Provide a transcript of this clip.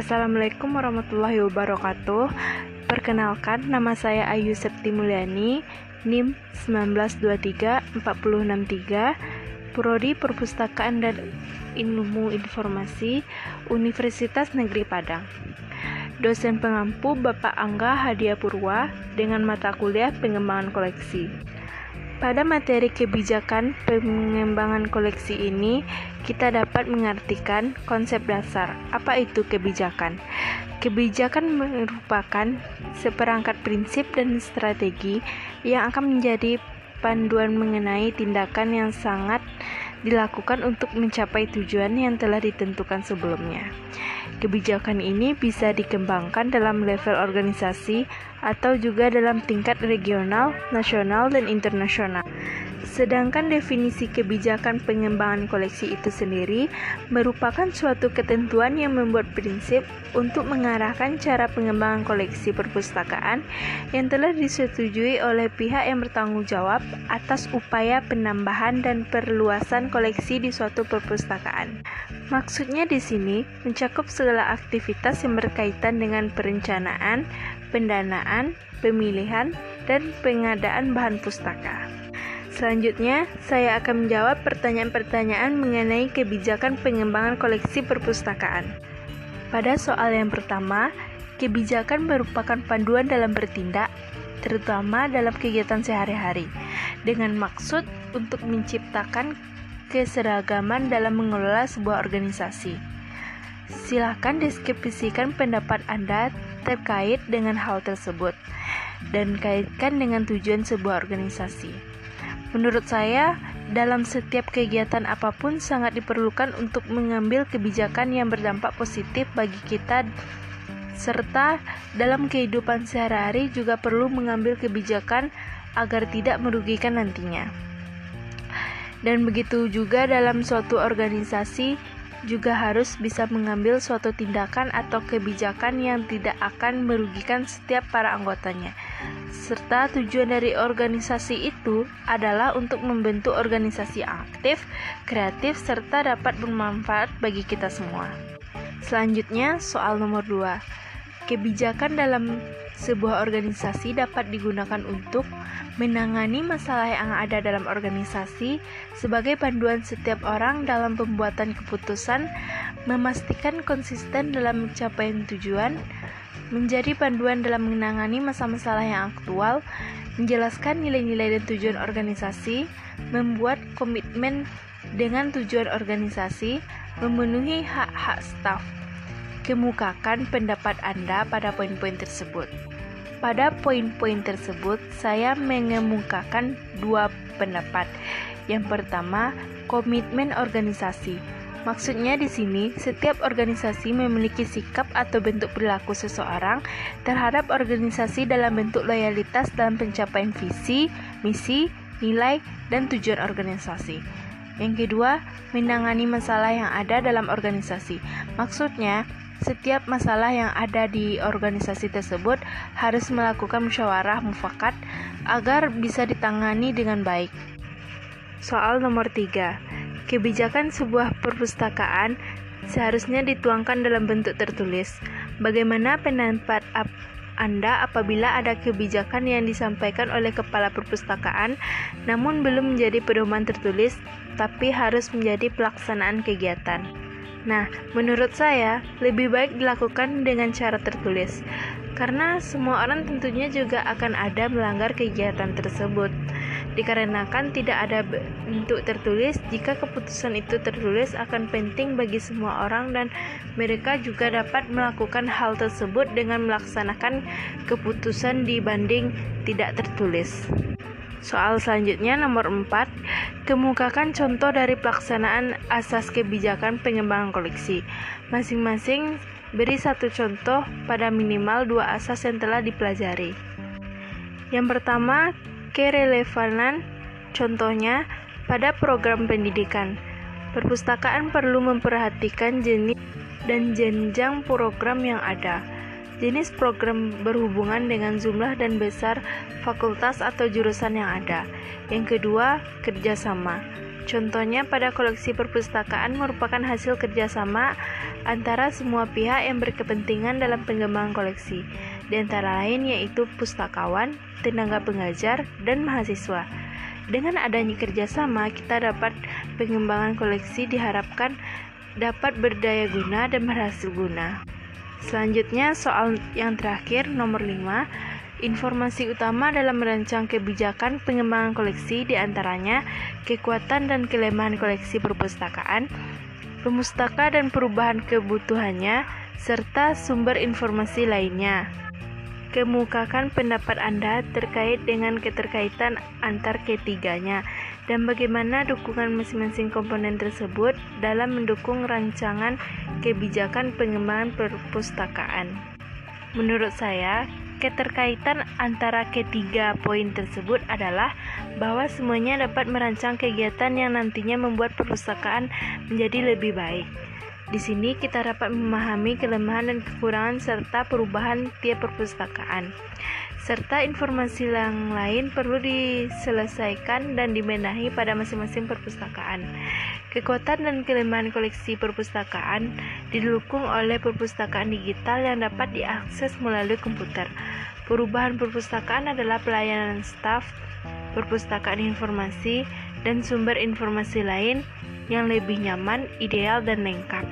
Assalamualaikum warahmatullahi wabarakatuh. Perkenalkan, nama saya Ayu Septi Mulyani, NIM 1923-463, Prodi Perpustakaan dan Ilmu Informasi, Universitas Negeri Padang. Dosen pengampu Bapak Angga Hadia Purwa dengan mata kuliah pengembangan koleksi. Pada materi kebijakan pengembangan koleksi ini, kita dapat mengartikan konsep dasar. Apa itu kebijakan? Kebijakan merupakan seperangkat prinsip dan strategi yang akan menjadi panduan mengenai tindakan yang sangat dilakukan untuk mencapai tujuan yang telah ditentukan sebelumnya. Kebijakan ini bisa dikembangkan dalam level organisasi atau juga dalam tingkat regional, nasional, dan internasional. Sedangkan definisi kebijakan pengembangan koleksi itu sendiri merupakan suatu ketentuan yang membuat prinsip untuk mengarahkan cara pengembangan koleksi perpustakaan yang telah disetujui oleh pihak yang bertanggung jawab atas upaya penambahan dan perluasan koleksi di suatu perpustakaan. Maksudnya di sini mencakup segala aktivitas yang berkaitan dengan perencanaan, pendanaan, pemilihan, dan pengadaan bahan pustaka. Selanjutnya, saya akan menjawab pertanyaan-pertanyaan mengenai kebijakan pengembangan koleksi perpustakaan. Pada soal yang pertama, kebijakan merupakan panduan dalam bertindak, terutama dalam kegiatan sehari-hari, dengan maksud untuk menciptakan keseragaman dalam mengelola sebuah organisasi. Silahkan deskripsikan pendapat Anda terkait dengan hal tersebut dan kaitkan dengan tujuan sebuah organisasi. Menurut saya, dalam setiap kegiatan apa pun sangat diperlukan untuk mengambil kebijakan yang berdampak positif bagi kita serta dalam kehidupan sehari-hari juga perlu mengambil kebijakan agar tidak merugikan nantinya. Dan begitu juga dalam suatu organisasi juga harus bisa mengambil suatu tindakan atau kebijakan yang tidak akan merugikan setiap para anggotanya. Serta tujuan dari organisasi itu adalah untuk membentuk organisasi aktif, kreatif, serta dapat bermanfaat bagi kita semua. Selanjutnya, soal nomor 2. Kebijakan dalam sebuah organisasi dapat digunakan untuk menangani masalah yang ada dalam organisasi sebagai panduan setiap orang dalam pembuatan keputusan, memastikan konsisten dalam mencapai tujuan, menjadi panduan dalam menangani masalah-masalah yang aktual, menjelaskan nilai-nilai dan tujuan organisasi, membuat komitmen dengan tujuan organisasi, memenuhi hak-hak staf. Kemukakan pendapat Anda pada poin-poin tersebut. Pada poin-poin tersebut, saya mengemukakan dua pendapat. Yang pertama, komitmen organisasi. Maksudnya di sini, setiap organisasi memiliki sikap atau bentuk perilaku seseorang terhadap organisasi dalam bentuk loyalitas dalam pencapaian visi, misi, nilai, dan tujuan organisasi. Yang kedua, menangani masalah yang ada dalam organisasi. Maksudnya, setiap masalah yang ada di organisasi tersebut harus melakukan musyawarah mufakat agar bisa ditangani dengan baik. Soal nomor 3. Kebijakan sebuah perpustakaan seharusnya dituangkan dalam bentuk tertulis. Bagaimana pendapat anda apabila ada kebijakan yang disampaikan oleh kepala perpustakaan namun belum menjadi pedoman tertulis tapi harus menjadi pelaksanaan kegiatan. Nah, menurut saya lebih baik dilakukan dengan cara tertulis, karena semua orang tentunya juga akan ada melanggar kegiatan tersebut. Dikarenakan tidak ada bentuk tertulis, jika keputusan itu tertulis akan penting bagi semua orang dan mereka juga dapat melakukan hal tersebut dengan melaksanakan keputusan dibanding tidak tertulis. Soal selanjutnya nomor 4, kemukakan contoh dari pelaksanaan asas kebijakan pengembangan koleksi. Masing-masing beri satu contoh pada minimal dua asas yang telah dipelajari. Yang pertama, kerelevanan contohnya pada program pendidikan. Perpustakaan perlu memperhatikan jenis dan jenjang program yang ada Jenis program berhubungan dengan jumlah dan besar fakultas atau jurusan yang ada. Yang kedua, kerjasama. Contohnya pada koleksi perpustakaan merupakan hasil kerjasama antara semua pihak yang berkepentingan dalam pengembangan koleksi, di antara lain yaitu pustakawan, tenaga pengajar, dan mahasiswa. Dengan adanya kerjasama, kita dapat pengembangan koleksi diharapkan dapat berdaya guna dan berhasil guna. Selanjutnya soal yang terakhir nomor 5 Informasi utama dalam merancang kebijakan pengembangan koleksi di antaranya kekuatan dan kelemahan koleksi perpustakaan, pemustaka dan perubahan kebutuhannya, serta sumber informasi lainnya. Kemukakan pendapat Anda terkait dengan keterkaitan antar ketiganya dan bagaimana dukungan masing-masing komponen tersebut dalam mendukung rancangan kebijakan pengembangan perpustakaan. Menurut saya, Keterkaitan antara ketiga poin tersebut adalah bahwa semuanya dapat merancang kegiatan yang nantinya membuat perpustakaan menjadi lebih baik. Di sini kita dapat memahami kelemahan dan kekurangan serta perubahan tiap perpustakaan serta informasi yang lain perlu diselesaikan dan dibenahi pada masing-masing perpustakaan. Kekuatan dan kelemahan koleksi perpustakaan didukung oleh perpustakaan digital yang dapat diakses melalui komputer. Perubahan perpustakaan adalah pelayanan staf, perpustakaan informasi, dan sumber informasi lain yang lebih nyaman, ideal, dan lengkap.